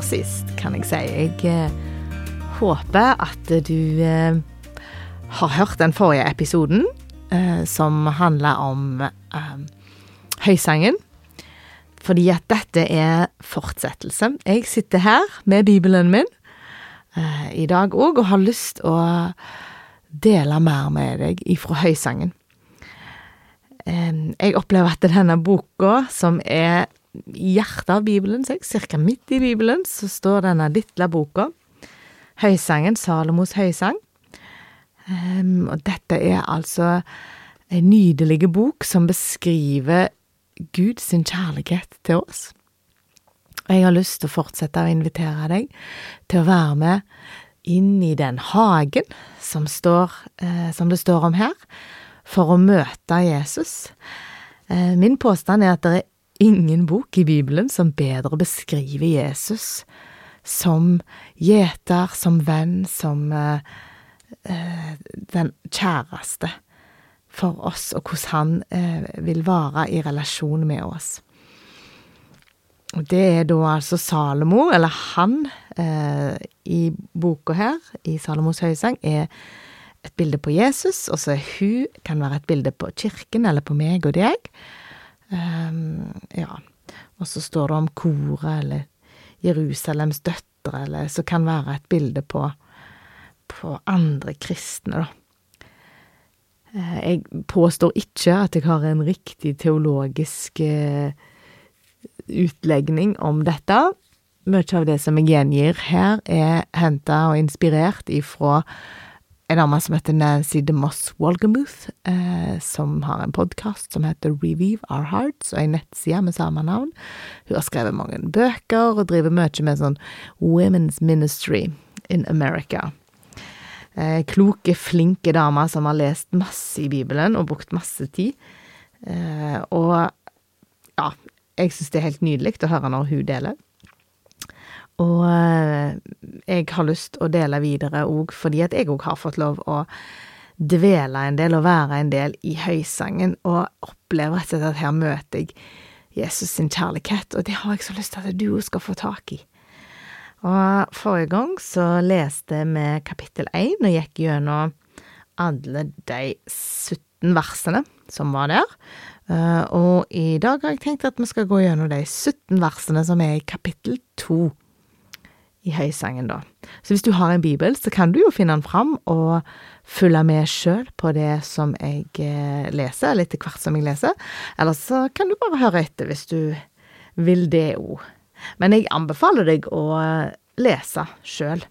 For sist, kan jeg si. Jeg eh, håper at du eh, har hørt den forrige episoden, eh, som handla om høysangen. Fordi at dette er fortsettelse. Jeg sitter her med Bibelen min i dag òg, og har lyst å dele mer med deg ifra høysangen. Jeg opplever at denne boka, som er i hjertet av Bibelen, så cirka midt i Bibelen, så står denne lille boka, Høysangen, Salomos høysang. Um, og dette er altså en nydelig bok som beskriver Guds kjærlighet til oss. Og jeg har lyst til å fortsette å invitere deg til å være med inn i den hagen som, står, eh, som det står om her, for å møte Jesus. Eh, min påstand er at det er ingen bok i Bibelen som bedre beskriver Jesus som gjeter, som venn, som eh, eh, den kjæreste for oss, og hvordan han eh, vil være i relasjon med oss. Og det er da altså Salomo, eller han, eh, i boka her, i Salomos høysang, er et bilde på Jesus, og så er hun, kan være et bilde på kirken, eller på meg og deg. Um, ja. Og så står det om koret, eller Jerusalems døtre, eller som kan være et bilde på, på andre kristne, da. Eh, jeg påstår ikke at jeg har en riktig teologisk uh, utlegning om dette. Mye av det som jeg gjengir her, er henta og inspirert ifra en dame som heter Nancy DeMoss Walgamuth, eh, som har en podkast som heter Revive Our Hearts, og ei nettside med samme navn. Hun har skrevet mange bøker og driver mye med sånn Women's Ministry in America. Eh, kloke, flinke damer som har lest masse i Bibelen og brukt masse tid. Eh, og ja, jeg syns det er helt nydelig å høre når hun deler. Og eh, jeg har lyst å dele videre òg fordi at jeg òg har fått lov å dvele en del og være en del i høysangen, og opplever rett og slett at her møter jeg Jesus sin kjærlighet, og det har jeg så lyst til at du òg skal få tak i. Og forrige gang så leste vi kapittel én og gikk gjennom alle de 17 versene som var der. Eh, og i dag har jeg tenkt at vi skal gå gjennom de 17 versene som er i kapittel to i høysangen, da. Så hvis du har en bibel, så kan du jo finne den fram og følge med sjøl på det som jeg eh, leser, eller etter hvert som jeg leser. Eller så kan du bare høre etter hvis du vil det òg. Men jeg anbefaler deg å eh, lese sjøl.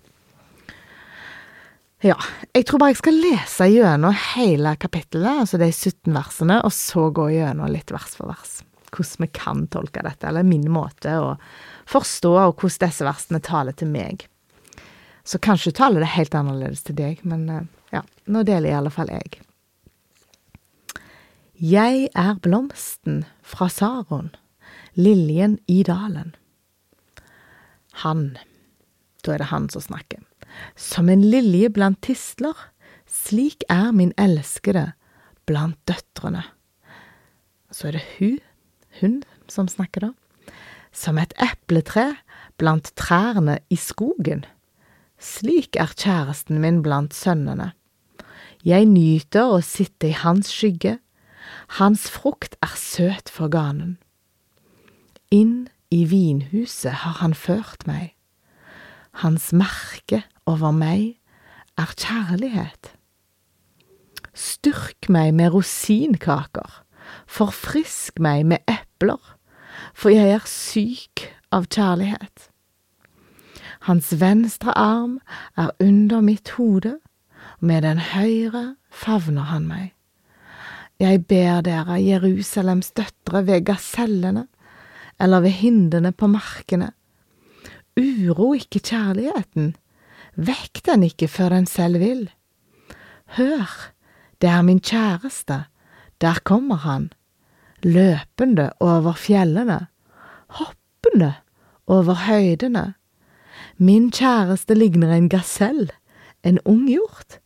Ja, jeg tror bare jeg skal lese gjennom hele kapittelet, altså de 17 versene, og så gå gjennom litt vers for vers. Hvordan vi kan tolke dette, eller min måte å forstå og hvordan disse versene taler til meg. Så kanskje taler det helt annerledes til deg, men eh, ja, nå deler i alle fall jeg. Jeg er blomsten fra Saron, liljen i dalen. Han, da er det han som snakker, som en lilje blant tistler, slik er min elskede blant døtrene. Så er det hun, hun som snakker da som et epletre blant trærne i skogen. Slik er kjæresten min blant sønnene. Jeg nyter å sitte i hans skygge, hans frukt er søt for ganen. Inn i vinhuset har han ført meg, hans merke over meg er kjærlighet. Styrk meg med rosinkaker, forfrisk meg med epler for jeg er syk av kjærlighet. Hans venstre arm er under mitt hode, med den høyre favner han meg. Jeg ber dere, Jerusalems døtre, ved gasellene, eller ved hindene på markene. Uro ikke kjærligheten, vekk den ikke før den selv vil. Hør, det er min kjæreste, der kommer han løpende over fjellene, hoppende over høydene. Min kjæreste ligner en gasell, en ung hjort.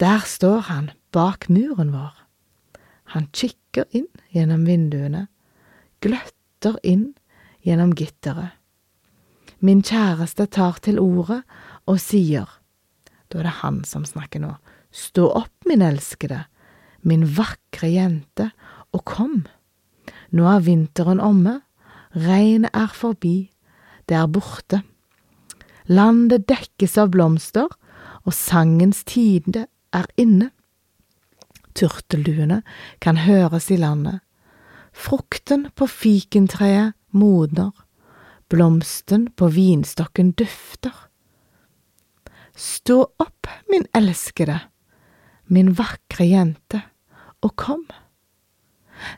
Der står han, bak muren vår. Han kikker inn gjennom vinduene, gløtter inn gjennom gitteret. Min kjæreste tar til ordet og sier, da er det han som snakker nå, stå opp, min elskede, min vakre jente, og kom. Nå er vinteren omme, regnet er forbi, det er borte. Landet dekkes av blomster, og sangens tide er inne. Turtelduene kan høres i landet. Frukten på fikentreet modner, blomsten på vinstokken dufter. Stå opp, min elskede, min vakre jente, og kom.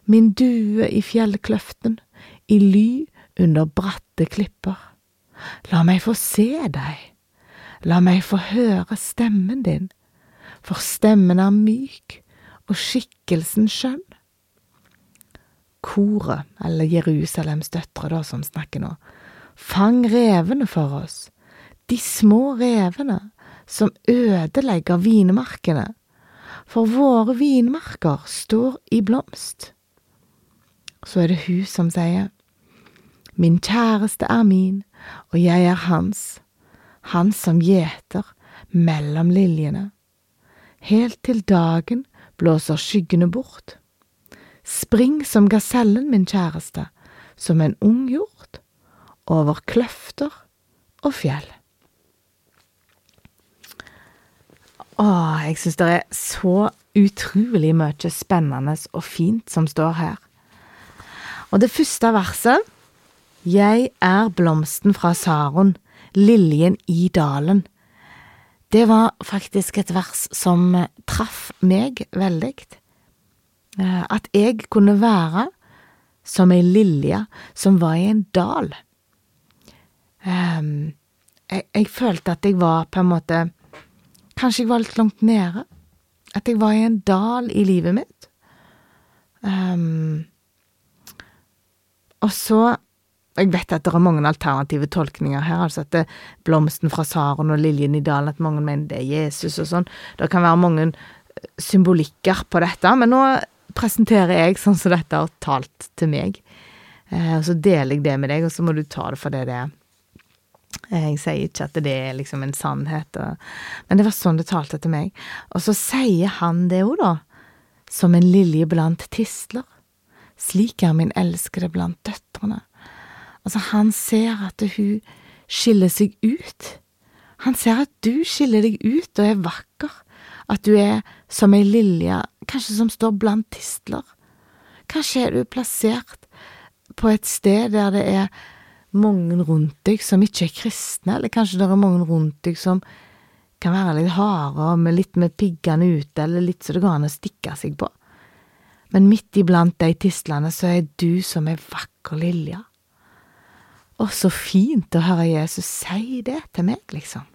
Min due i fjellkløften, i ly under bratte klipper. La meg få se deg, la meg få høre stemmen din, for stemmen er myk og skikkelsen skjønn. Koret, eller Jerusalems døtre, da, som snakker nå, fang revene for oss, de små revene som ødelegger vinmarkene, for våre vinmarker står i blomst. Så er det hun som sier, Min kjæreste er min, og jeg er hans, han som gjeter mellom liljene, helt til dagen blåser skyggene bort. Spring som gasellen, min kjæreste, som en ung hjort, over kløfter og fjell. Åh, jeg synes det er så utrolig mye spennende og fint som står her. Og det første verset Jeg er blomsten fra Saron, liljen i dalen. Det var faktisk et vers som traff meg veldig. Eh, at jeg kunne være som ei lilje som var i en dal. Um, jeg, jeg følte at jeg var på en måte Kanskje jeg var litt langt nede. At jeg var i en dal i livet mitt. Um, og så Jeg vet at det er mange alternative tolkninger her, altså at det, blomsten fra Saron og liljen i dalen, at mange mener det er Jesus og sånn. Det kan være mange symbolikker på dette, men nå presenterer jeg sånn som dette har talt til meg. Eh, og så deler jeg det med deg, og så må du ta det for det det er. Eh, jeg sier ikke at det er liksom en sannhet, men det var sånn det talte til meg. Og så sier han det òg, da, som en lilje blant tistler. Slik er min elskede blant døtrene. Altså, han ser at hun skiller seg ut. Han ser at du skiller deg ut og er vakker, at du er som ei lilje, kanskje som står blant tistler. Kanskje er du plassert på et sted der det er mange rundt deg som ikke er kristne, eller kanskje det er mange rundt deg som kan være litt harde med litt med piggene ute, eller litt så det går an å stikke seg på. Men midt iblant de tislene så er du som ei vakker lilje. Og så fint å høre Jesus si det til meg, liksom.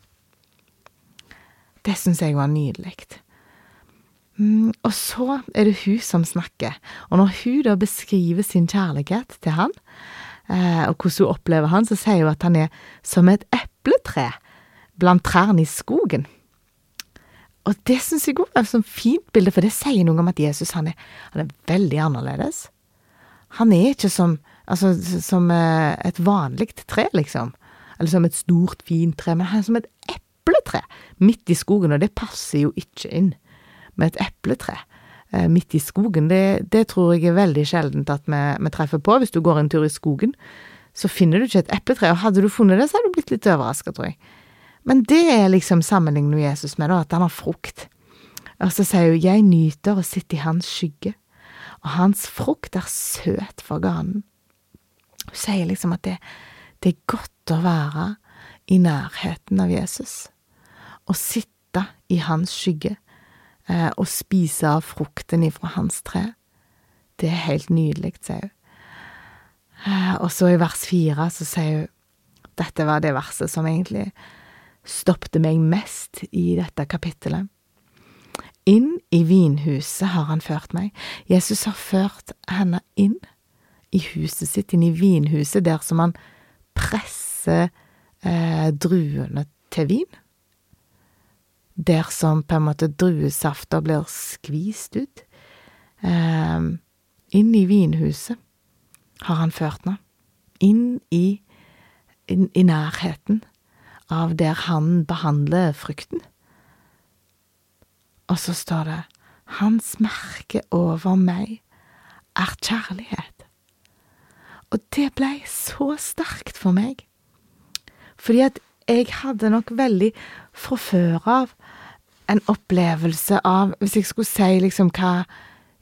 Det syns jeg var nydelig. Mm, og så er det hun som snakker, og når hun da beskriver sin kjærlighet til han, Eh, og hvordan hun opplever han, så sier hun at han er som et epletre blant trærne i skogen. Og det syns jeg òg er et fint bilde, for det sier noe om at Jesus han er, han er veldig annerledes. Han er ikke som, altså, som eh, et vanlig tre, liksom, eller som et stort, fint tre, men han er som et epletre midt i skogen, og det passer jo ikke inn med et epletre. Eh, midt i skogen. Det, det, tror jeg er veldig sjeldent at vi, vi, treffer på. Hvis du går en tur i skogen, så finner du ikke et epletre, og hadde du funnet det, så hadde du blitt litt overraska, tror jeg. Men det er liksom sammenlignet med Jesus med, da, at han har frukt. Og så sier hun, jeg nyter å sitte i hans skygge, og hans frukt er søt for ganen. Hun sier liksom at det, det er godt å være i nærheten av Jesus, å sitte i hans skygge eh, og spise av frukten ifra hans tre. Det er helt nydelig, sier hun. Eh, og så i vers fire så sier hun Dette var det verset som egentlig stoppte meg mest i dette kapittelet. Inn i vinhuset har han ført meg. Jesus har ført henne inn i huset sitt, inn i vinhuset, der som han presser eh, druene til vin der som på en måte druesafter blir skvist ut. Eh, inn i vinhuset har han ført henne. inn i, inn i nærheten av der han behandler frykten. Og så står det Hans merke over meg er kjærlighet. Og det blei så sterkt for meg, fordi at jeg hadde nok veldig fra før av en opplevelse av, hvis jeg skulle si liksom hva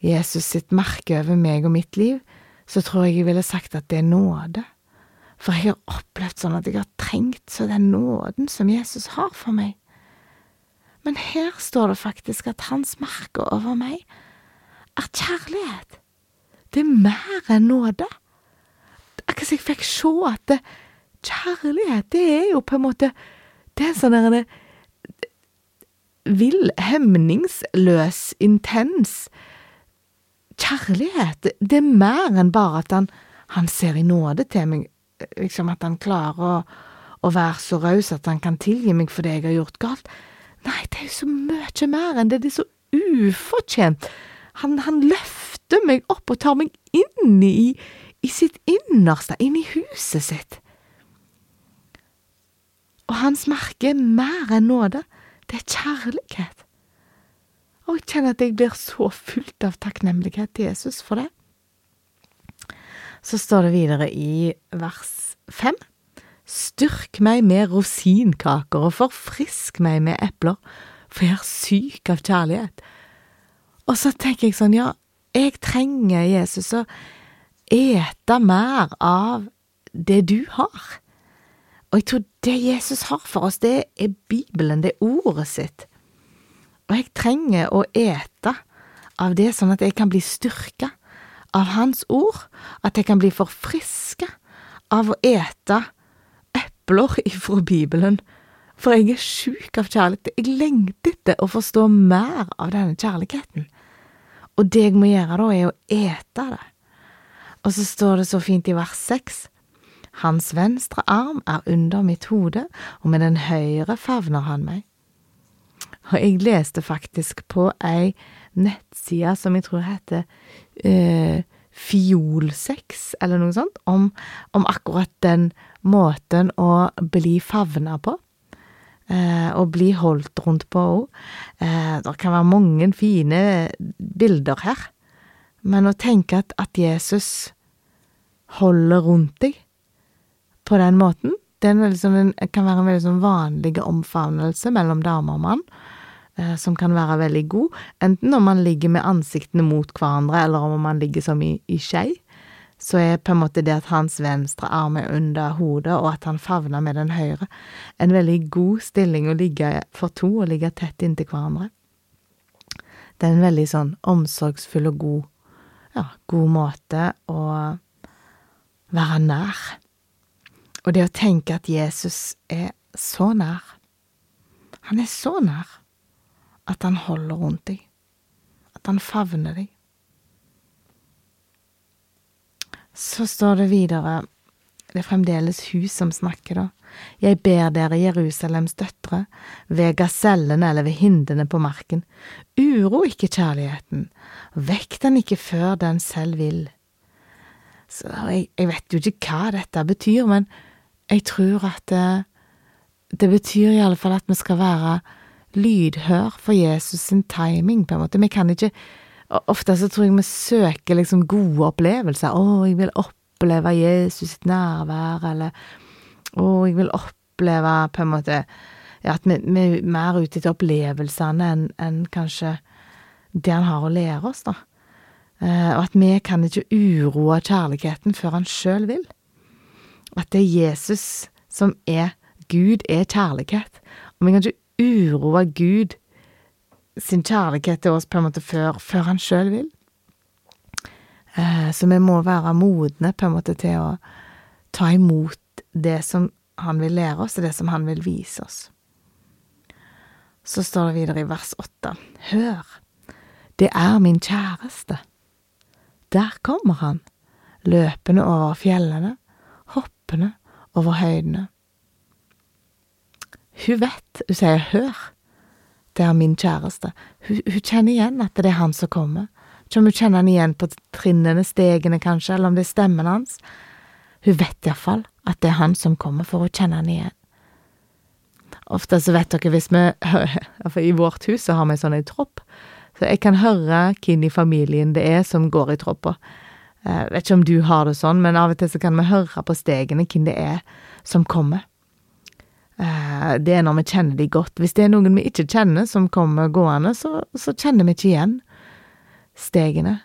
Jesus sitt merke over meg og mitt liv, så tror jeg jeg ville sagt at det er nåde. For jeg har opplevd sånn at jeg har trengt så den nåden som Jesus har for meg. Men her står det faktisk at hans merke over meg er kjærlighet. Det er mer enn nåde. Akkurat som jeg fikk se at det, kjærlighet, det er jo på en måte Det er sånn der en vill, hemningsløs, intens kjærlighet. Det er mer enn bare at han, han ser i nåde til meg, liksom at han klarer å, å være så raus at han kan tilgi meg for det jeg har gjort galt. Nei, det er jo så mye mer enn det. Det er så ufortjent. Han, han løfter meg opp og tar meg inn i, i sitt innerste, inn i huset sitt. Og hans merke er mer enn nåde. Det er kjærlighet. Og jeg kjenner at jeg blir så fullt av takknemlighet til Jesus for det. Så står det videre i vers fem. Styrk meg med rosinkaker og forfrisk meg med epler, for jeg er syk av kjærlighet. Og så tenker jeg sånn, ja, jeg trenger Jesus å ete mer av det du har. Og jeg tror det Jesus har for oss, det er Bibelen, det er ordet sitt. Og jeg trenger å ete av det sånn at jeg kan bli styrka av Hans ord, at jeg kan bli forfriska av å ete epler ifra Bibelen, for jeg er sjuk av kjærlighet. Jeg lengter etter å forstå mer av denne kjærligheten. Og det jeg må gjøre da, er å ete det. Og så står det så fint i vers seks. Hans venstre arm er under mitt hode, og med den høyre favner han meg. Og jeg leste faktisk på ei nettside som jeg tror heter eh, Fiolsex, eller noe sånt, om, om akkurat den måten å bli favna på. Eh, og bli holdt rundt på òg. Eh, det kan være mange fine bilder her, men å tenke at, at Jesus holder rundt deg på den måten, det sånn, kan være en veldig sånn vanlig omfavnelse mellom dame og mann, som kan være veldig god, enten om man ligger med ansiktene mot hverandre, eller om man ligger som i, i skei så er på en måte det at hans venstre arm er under hodet, og at han favner med den høyre, en veldig god stilling å ligge for to, og ligge tett inntil hverandre. Det er en veldig sånn omsorgsfull og god, ja, god måte å være nær. Og det å tenke at Jesus er så nær, han er så nær, at han holder rundt deg, at han favner deg. Så står det videre, det er fremdeles hun som snakker, da. Jeg ber dere, Jerusalems døtre, ved gasellene eller ved hindene på marken, uro ikke kjærligheten, vekk den ikke før den selv vil. Så jeg, jeg vet jo ikke hva dette betyr, men jeg tror at det, det betyr i alle fall at vi skal være lydhør for Jesus sin timing, på en måte. Vi kan ikke Ofte så tror jeg vi søker liksom gode opplevelser. 'Å, jeg vil oppleve Jesus sitt nærvær', eller 'Å, jeg vil oppleve på en måte At vi, vi er mer ute etter opplevelsene enn en kanskje det han har å lære oss, da. Eh, og at vi kan ikke uroe kjærligheten før han sjøl vil. At det er Jesus som er Gud er kjærlighet. Og vi kan ikke uroe Gud sin kjærlighet til oss på en måte før, før han sjøl vil. Eh, så vi må være modne på en måte til å ta imot det som han vil lære oss, og det som han vil vise oss. Så står det videre i vers åtte. Hør, det er min kjæreste. Der kommer han, løpende over fjellene, hoppende over høydene. Hun vet, hun sier hør, det er min kjæreste. Hun, hun, kjenner igjen at det er han som kommer. Ikke hun kjenner han igjen på trinnene, stegene kanskje, eller om det er stemmen hans. Hun vet iallfall at det er han som kommer, for å kjenne han igjen. Ofte så vet dere hvis vi For i vårt hus så har vi sånn en tropp, så jeg kan høre hvem i familien det er som går i troppa. Eh, vet ikke om du har det sånn, men av og til så kan vi høre på stegene hvem det er som kommer. Eh, det er når vi kjenner de godt. Hvis det er noen vi ikke kjenner som kommer gående, så, så kjenner vi ikke igjen stegene.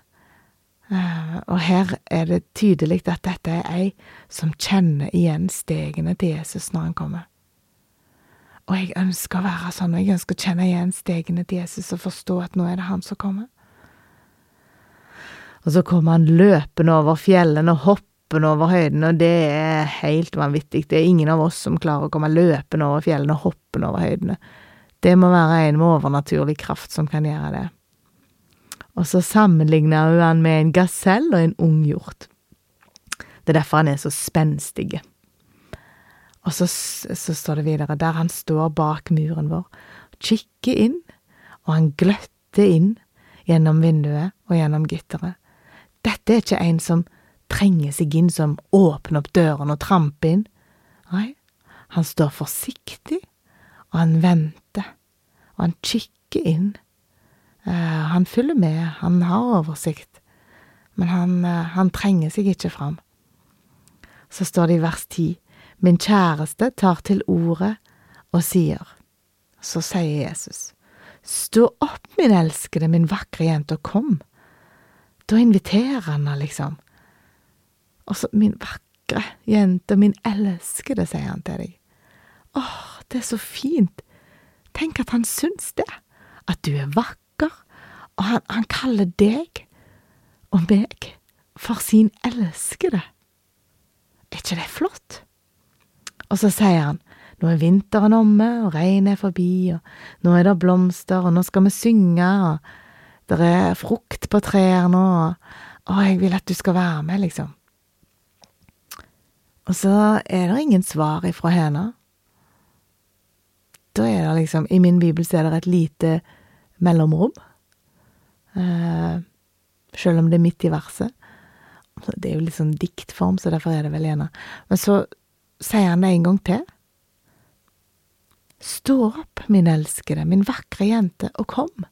Uh, og her er det tydelig at dette er ei som kjenner igjen stegene til Jesus når han kommer. Og jeg ønsker å være sånn, og jeg ønsker å kjenne igjen stegene til Jesus og forstå at nå er det han som kommer. Og så kommer han løpende over fjellene og hoppende over høydene, og det er helt vanvittig. Det er ingen av oss som klarer å komme løpende over fjellene og hoppende over høydene. Det må være en med overnaturlig kraft som kan gjøre det og så sammenligner hun han med en gasell og en ung hjort. Det er derfor han er så spenstig. Og så, så står det videre, der han står bak muren vår, kikker inn, og han gløtter inn gjennom vinduet og gjennom gitteret. Dette er ikke en som trenger seg inn, som åpner opp døren og tramper inn. Nei, han står forsiktig, og han venter, og han kikker inn Uh, han følger med, han har oversikt, men han, uh, han trenger seg ikke fram. Så står det i vers ti, min kjæreste tar til ordet og sier, så sier Jesus, stå opp, min elskede, min vakre jente, og kom. Da inviterer han henne, liksom. Og så, min vakre jente, min elskede, sier han til deg. Åh, det er så fint. Tenk at han syns det, at du er vakker og han, han kaller deg og meg for sin elskede. Er ikke det flott? Og så sier han, nå er vinteren omme, og regnet er forbi, og nå er det blomster, og nå skal vi synge, og det er frukt på trærne, og, og jeg vil at du skal være med, liksom. Og så er det ingen svar ifra henne. Da er det liksom, i min bibel så er det et lite mellomrom. Eh, selv om det er midt i verset. Det er jo litt sånn diktform, så derfor er det vel gjerne Men så sier han det en gang til. Stå opp, min elskede, min vakre jente, og kom.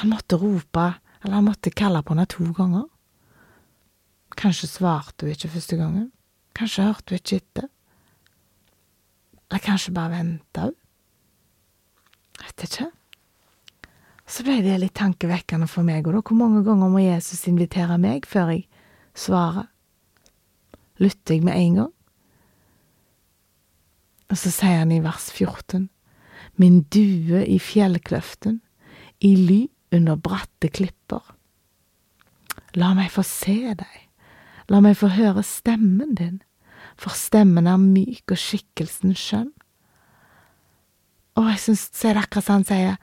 Han måtte rope, eller han måtte kalle på henne to ganger. Kanskje svarte hun ikke første gangen. Kanskje hørte hun ikke etter. Eller kanskje bare venta hun. Vet ikke. Så ble det litt tankevekkende for meg, og da, hvor mange ganger må Jesus invitere meg før jeg svarer? Lytter jeg med en gang? Og så sier han i vers 14, Min due i fjellkløften, i ly under bratte klipper. La meg få se deg, la meg få høre stemmen din, for stemmen er myk og skikkelsen skjønn. Og jeg syns, så er det akkurat som han sier,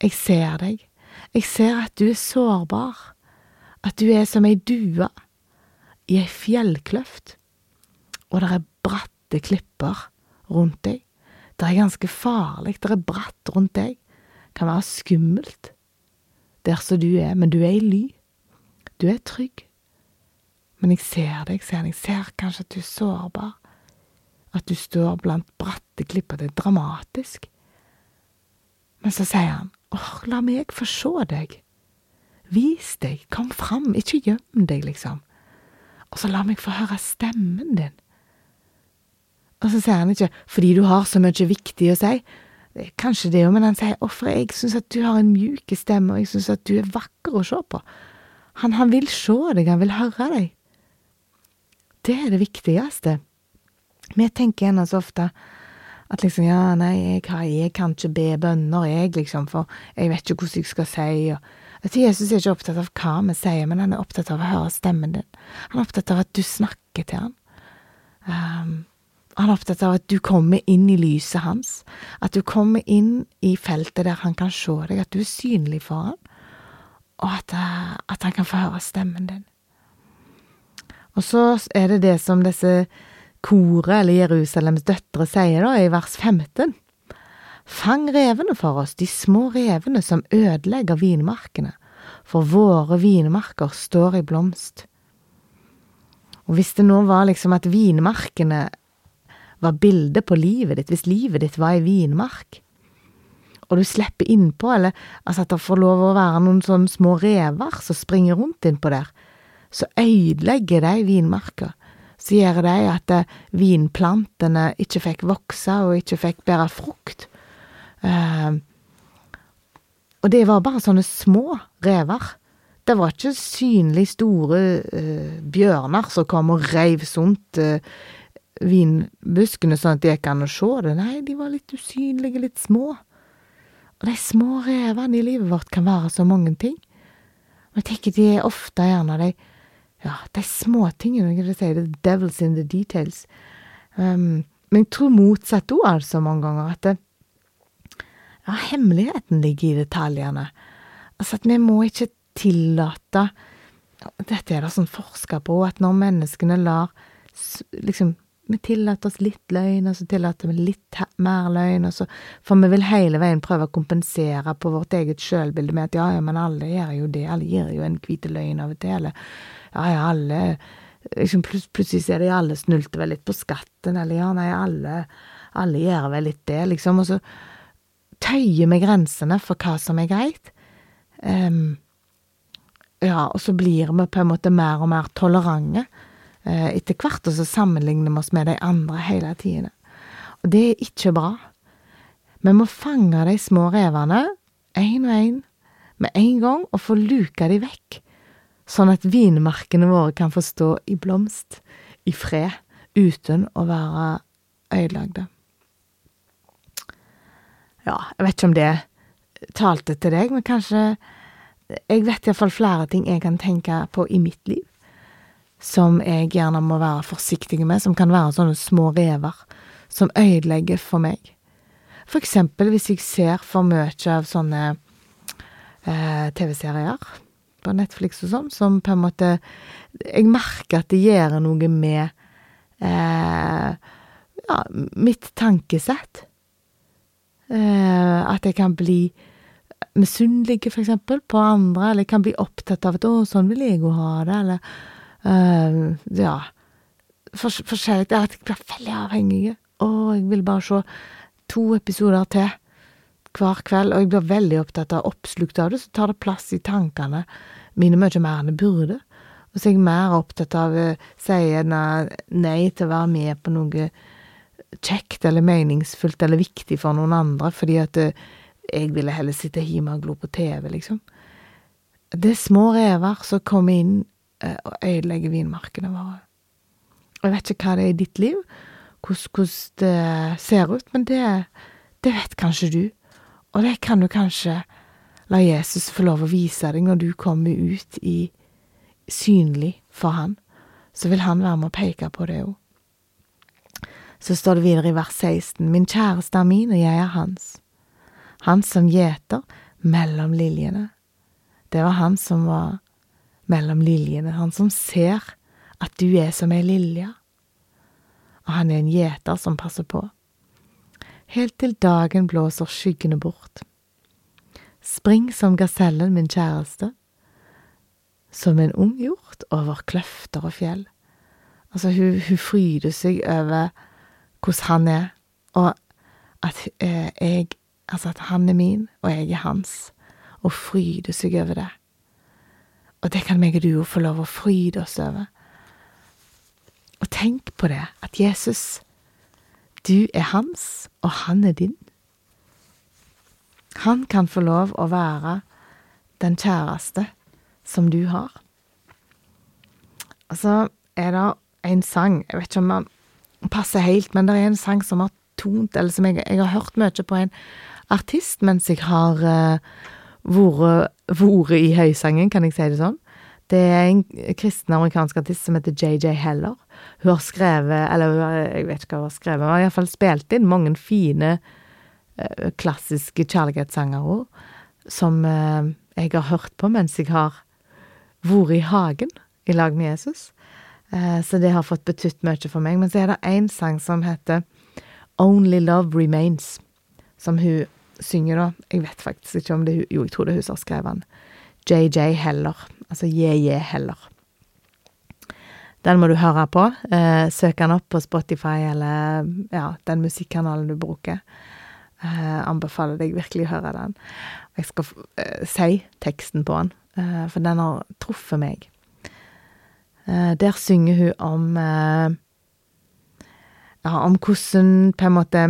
jeg ser deg. Jeg ser at du er sårbar, at du er som ei due i ei fjellkløft, og det er bratte klipper rundt deg. Det er ganske farlig, det er bratt rundt deg, det kan være skummelt der som du er, men du er i ly. Du er trygg. Men jeg ser deg, ser det. jeg ser kanskje at du er sårbar, at du står blant bratte klipper, det er dramatisk. Men så sier han, åh, la meg få se deg. Vis deg, kom fram, ikke gjem deg, liksom. Og så la meg få høre stemmen din. Og så sier han ikke fordi du har så mye viktig å si. Kanskje det jo, men han sier for jeg syns at du har en mjuk stemme, og jeg syns at du er vakker å se på. Han, han vil se deg, han vil høre deg. Det er det viktigste. Vi tenker ennå så ofte at liksom, ja, nei, jeg, jeg kan ikke be bønner, jeg, liksom, for jeg vet ikke hvordan jeg skal si, og at Jesus er ikke opptatt av hva vi sier, men han er opptatt av å høre stemmen din. Han er opptatt av at du snakker til han. Um, han er opptatt av at du kommer inn i lyset hans, at du kommer inn i feltet der han kan se deg, at du er synlig for han, og at, uh, at han kan få høre stemmen din. Og så er det det som disse koret, eller Jerusalems døtre, sier da i vers 15. Fang revene for oss, de små revene som ødelegger vinmarkene, for våre vinmarker står i blomst. Og hvis det nå var liksom at vinmarkene var bildet på livet ditt, hvis livet ditt var ei vinmark, og du slipper innpå, eller altså at det får lov å være noen sånne små rever som springer rundt innpå der, så ødelegger de vinmarka. Så gjør de at eh, vinplantene ikke fikk vokse og ikke fikk bære frukt. Eh, og det var bare sånne små rever. Det var ikke synlig store eh, bjørner som kom og reiv sunt eh, vinbuskene sånn at det gikk an å se det. Nei, de var litt usynlige, litt små. Og de små revene i livet vårt kan være så mange ting. Og jeg tenker de er ofte gjerne de ja, de små tingene, det kan si the devils in the details. Um, men jeg tror motsatt òg, altså, mange ganger, at det, ja, hemmeligheten ligger i detaljene. Altså at vi må ikke tillate Dette er det sånn forska på, at når menneskene lar liksom vi tillater oss litt løgn, og så tillater vi litt mer løgn, og så For vi vil hele veien prøve å kompensere på vårt eget sjølbilde med at ja, ja, men alle gjør jo det, alle gir jo en hvit løgn av og til, eller ja, ja, alle liksom Plutselig ser de alle snulter vel litt på skatten, eller ja, nei, alle, alle gjør vel litt det, liksom, og så tøyer vi grensene for hva som er greit. Um, ja, og så blir vi på en måte mer og mer tolerante uh, etter hvert, og så sammenligner vi oss med de andre hele tiden. Og det er ikke bra. Vi må fange de små revene, én og én, med en gang, og få luka de vekk, sånn at vinmarkene våre kan få stå i blomst, i fred, uten å være ødelagte. Ja, jeg vet ikke om det talte til deg, men kanskje Jeg vet iallfall flere ting jeg kan tenke på i mitt liv som jeg gjerne må være forsiktig med, som kan være sånne små rever som ødelegger for meg. For eksempel hvis jeg ser for mye av sånne eh, TV-serier på Netflix og sånn, som på en måte Jeg merker at det gjør noe med eh, ja, mitt tankesett. Eh, at jeg kan bli misunnelig, for eksempel, på andre, eller jeg kan bli opptatt av at 'å, sånn vil jeg jo ha det', eller eh, ja. Forskjellig. Det er at jeg blir veldig avhengig. Å, jeg vil bare se to episoder til hver kveld, og jeg blir veldig opptatt av oppslukt av det, så tar det plass i tankene mine mye mer enn det burde. Og så er jeg mer opptatt av å uh, si nei til å være med på noe kjekt eller meningsfullt eller viktig for noen andre, fordi at uh, jeg ville heller sitte hjemme og glo på TV, liksom. Det er små rever som kommer inn Eh, og ødelegger vinmarkene våre. Og jeg vet ikke hva det er i ditt liv, hvordan det ser ut, men det, det vet kanskje du. Og det kan du kanskje la Jesus få lov å vise deg når du kommer ut i synlig for han. Så vil han være med å peke på det òg. Så står det videre i vers 16, Min kjæreste er min, og jeg er hans. Han som gjeter mellom liljene. Det var han som var mellom liljene, han som ser at du er som ei lilje, og han er en gjeter som passer på. Helt til dagen blåser skyggene bort. Spring som gasellen, min kjæreste, som en ung hjort over kløfter og fjell. Altså, hun, hun fryder seg over hvordan han er, og at eh, jeg Altså at han er min, og jeg er hans, og fryder seg over det. Og det kan meg og du jo få lov å fryde oss over. Og tenk på det, at Jesus, du er hans, og han er din. Han kan få lov å være den kjæreste som du har. Og så er det en sang, jeg vet ikke om den passer helt, men det er en sang som har tont, eller som jeg, jeg har hørt mye på en artist mens jeg har uh, vært i høysangen, kan jeg si det sånn. Det er en kristen amerikansk artist som heter JJ Heller. Hun har skrevet, eller jeg vet ikke hva hun har skrevet, men har iallfall spilt inn mange fine, uh, klassiske kjærlighetssanger òg, som uh, jeg har hørt på mens jeg har vært i hagen i lag med Jesus. Uh, så det har fått betydd mye for meg. Men så er det én sang som heter Only Love Remains, som hun synger, da. Jeg vet faktisk ikke om det er hun Jo, jeg tror det er hun som har skrevet den. JJ Heller, altså JJ Heller. Den må du høre på. Eh, søk den opp på Spotify eller ja, den musikkanalen du bruker. Eh, anbefaler deg virkelig å høre den. Jeg skal eh, si teksten på den, eh, for den har truffet meg. Eh, der synger hun om eh, Ja, om hvordan på en måte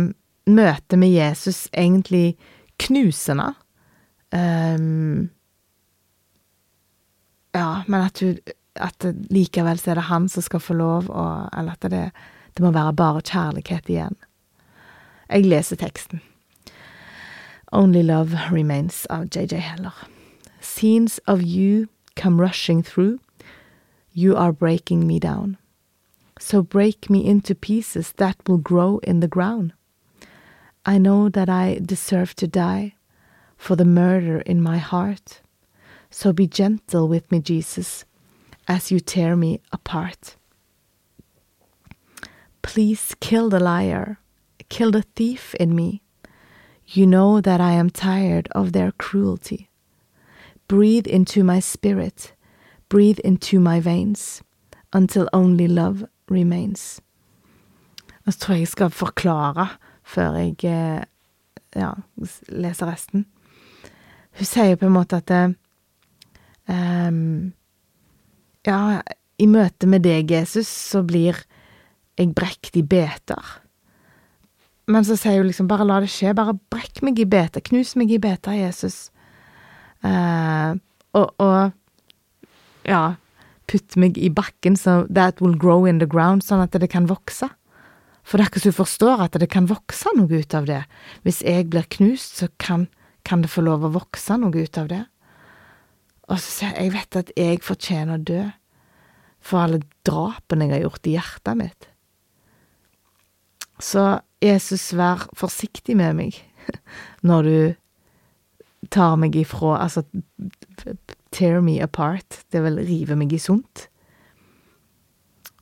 møtet med Jesus egentlig knuser henne. Ja, men at hun At likevel så er det han som skal få lov, og Eller at det, det må være bare kjærlighet igjen. Jeg leser teksten. Only Love Remains av JJ Heller. Scenes of you come rushing through. You are breaking me down. So break me into pieces that will grow in the ground. I know that I deserve to die for the murder in my heart. So be gentle with me, Jesus, as you tear me apart. Please kill the liar, kill the thief in me. You know that I am tired of their cruelty. Breathe into my spirit, breathe into my veins, until only love remains. Og tror jeg jeg skal forklare før jeg eh, ja, leser resten. Hun sier på en måte at um, Ja, i møte med deg, Jesus, så blir jeg brekt i beter. Men så sier hun liksom bare la det skje, bare brekk meg i beter, knus meg i beter, Jesus. Uh, og, og ja, putt meg i bakken så that will grow in the ground, sånn at det kan vokse. For det er ikke så du forstår at det kan vokse noe ut av det. Hvis jeg blir knust, så kan, kan det få lov å vokse noe ut av det. Og så sier jeg, jeg vet at jeg fortjener å dø for alle drapene jeg har gjort i hjertet mitt. Så Jesus, vær forsiktig med meg når du tar meg ifra Altså, tear me apart. Det vil rive meg i sunt.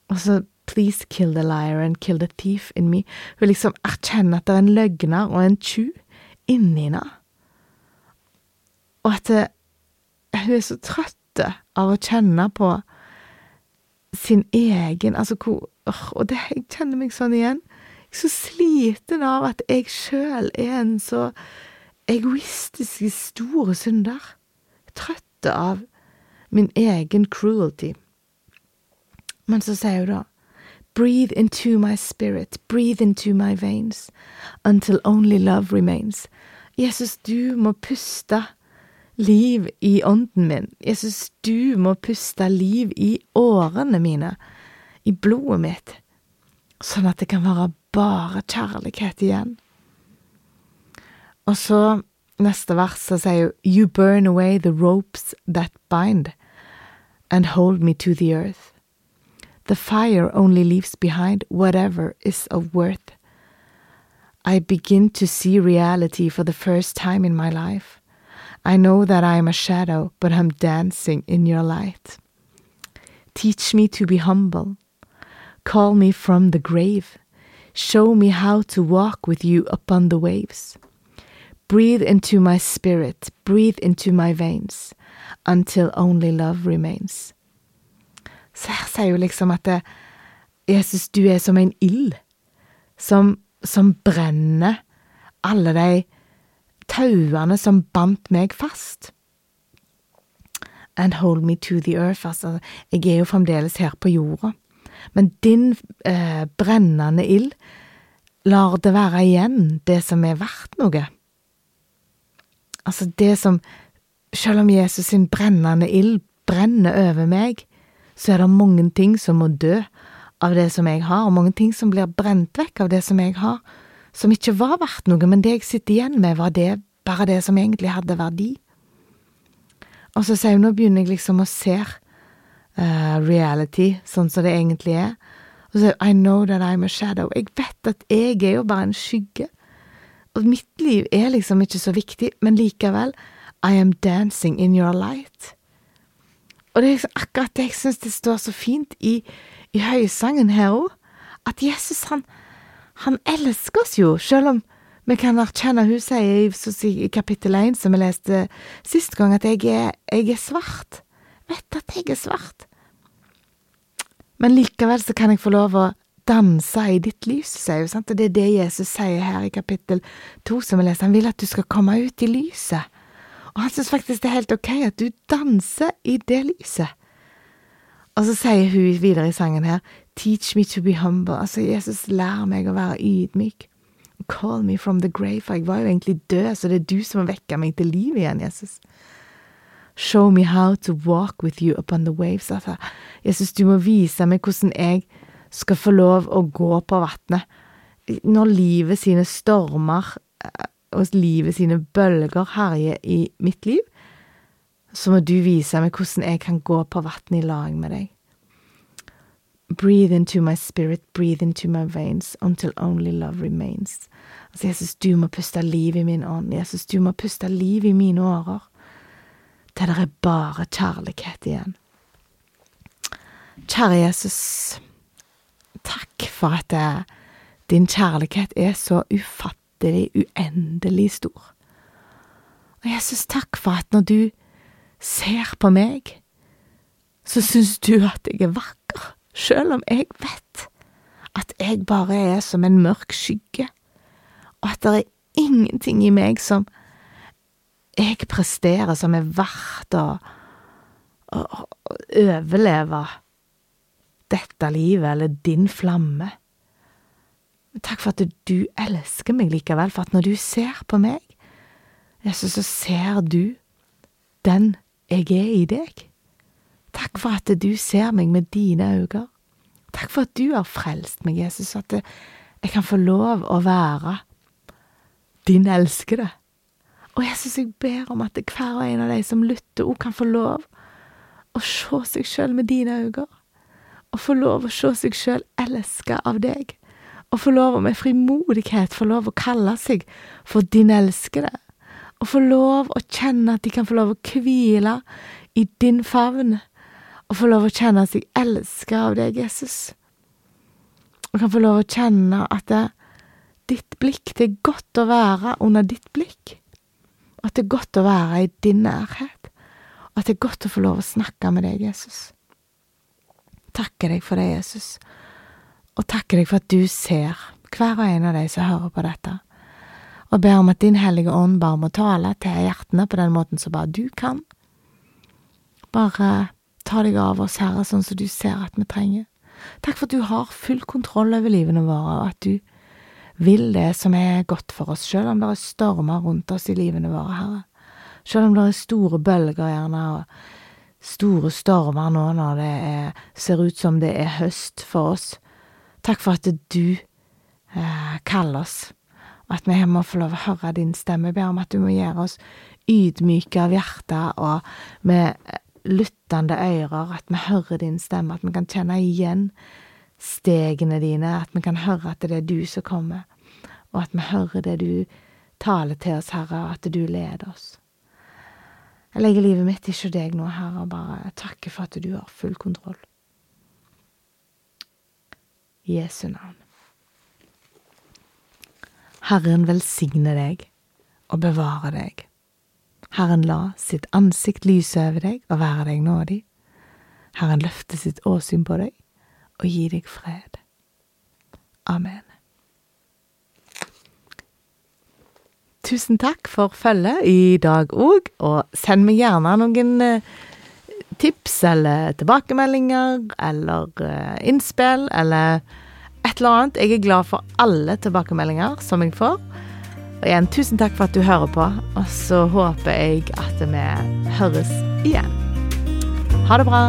Og så Please kill the liar and kill the thief in me. Hun liksom erkjenner at det er en løgner og en tjuv inni henne. Og at det, hun er så trøtt av å kjenne på sin egen Altså hvor Og det, jeg kjenner meg sånn igjen. Jeg er så sliten av at jeg sjøl er en så egoistisk stor synder. Trøtt av min egen cruelty. Men så sier hun da Breathe into my spirit, breathe into my veins, until only love remains. Jesus, du må puste liv i ånden min. Jesus, du må puste liv i årene mine, i blodet mitt, sånn at det kan være bare kjærlighet igjen. Og så, neste vers, så sier hun You burn away the ropes that bind, and hold me to the earth. The fire only leaves behind whatever is of worth. I begin to see reality for the first time in my life. I know that I am a shadow, but I'm dancing in your light. Teach me to be humble. Call me from the grave. Show me how to walk with you upon the waves. Breathe into my spirit, breathe into my veins, until only love remains. Så her sier jo liksom at det, Jesus, du er som en ild som, som brenner alle de tauene som bandt meg fast. And hold me to the earth. Altså, jeg er jo fremdeles her på jorda. Men din eh, brennende ild lar det være igjen det som er verdt noe. Altså det som Selv om Jesus sin brennende ild brenner over meg, så er det mange ting som må dø av det som jeg har, og mange ting som blir brent vekk av det som jeg har, som ikke var verdt noe, men det jeg sitter igjen med, var det, bare det som egentlig hadde verdi. Og så sier hun, nå begynner jeg liksom å se uh, reality sånn som det egentlig er. Og så sier hun, I know that I'm a shadow. Jeg vet at jeg er jo bare en skygge. Og mitt liv er liksom ikke så viktig, men likevel, I am dancing in your light. Og det er liksom akkurat det jeg syns det står så fint i, i høysangen her òg, at Jesus, han, han elsker oss jo, selv om vi kan erkjenne Hun sier i, kapittel 1, som vi leste sist gang, at jeg er, jeg er svart. Vet at jeg er svart. Men likevel så kan jeg få lov å danse i ditt lys, sier hun, og det er det Jesus sier her i kapittel to som vi leser. Han vil at du skal komme ut i lyset, og han syns faktisk det er helt ok at du danser i det lyset. Og så sier hun videre i sangen her, teach me to be humble, altså Jesus, lær meg å være ydmyk. Call me from the grave, for jeg var jo egentlig død, så det er du som har vekket meg til liv igjen, Jesus. Show me how to walk with you upon the waves. Altså, Jesus, du må vise meg hvordan jeg skal få lov å gå på vannet. Når livet sine stormer eh, og livet sine bølger herjer i mitt liv, så må du vise meg hvordan jeg kan gå på vannet i lag med deg. Breathe into my spirit, breathe into my veins, until only love remains. Altså, Jesus, du må puste liv i min ånd. Jesus, du må puste liv i mine årer. Til det er bare kjærlighet igjen. Kjære Jesus, takk for at eh, din kjærlighet er så ufattelig, uendelig stor. Og Jesus, takk for at når du ser på meg, så syns du at jeg er vakker, sjøl om jeg vet at jeg bare er som en mørk skygge, og at det er ingenting i meg som jeg presterer som er verdt å, å, å overleve dette livet eller din flamme. Takk for at du elsker meg likevel, for at når du ser på meg, så ser du den jeg er i deg. Takk for at du ser meg med dine øyne. Takk for at du har frelst meg, Jesus, at jeg kan få lov å være din elskede. Og Jesus, jeg ber om at hver og en av de som lytter, òg kan få lov å se seg sjøl med dine øyne Og få lov å se seg sjøl elska av deg, Og få lov å med frimodighet få lov å kalle seg for din elskede, Og få lov å kjenne at de kan få lov å hvile i din favn, og få lov å kjenne seg elska av deg, Jesus, og kan få lov å kjenne at det, ditt blikk, det er godt å være under ditt blikk, at det er godt å være i din nærhet, at det er godt å få lov å snakke med deg, Jesus. Takker deg for det, Jesus, og takker deg for at du ser hver og en av de som hører på dette, og ber om at Din Hellige Ånd bare må tale til hjertene på den måten som bare du kan. Bare ta deg av oss, Herre, sånn som du ser at vi trenger. Takk for at du har full kontroll over livene våre, og at du vil det som er godt for oss, selv om det er stormer rundt oss i livene våre, Herre. Selv om det er store bølger, gjerne, og store stormer nå når det er, ser ut som det er høst for oss. Takk for at du eh, kaller oss, og at vi må få lov å høre din stemme. Jeg ber om at du må gjøre oss ydmyke av hjertet og med lyttende ører, at vi hører din stemme, at vi kan kjenne igjen stegene dine, at vi kan høre at det er du som kommer, og at vi hører det du taler til oss, Herre, og at du leder oss. Jeg legger livet mitt ikke deg nå, Herre, og bare takker for at du har full kontroll. I Jesu navn. Herren velsigne deg og bevare deg. Herren la sitt ansikt lyse over deg og være deg nådig. Herren løfte sitt åsyn på deg og gi deg fred. Amen. tusen takk for følget i dag òg, og send meg gjerne noen eh, tips eller tilbakemeldinger eller eh, innspill eller et eller annet. Jeg er glad for alle tilbakemeldinger som jeg får. Og igjen, tusen takk for at du hører på, og så håper jeg at vi høres igjen. Ha det bra.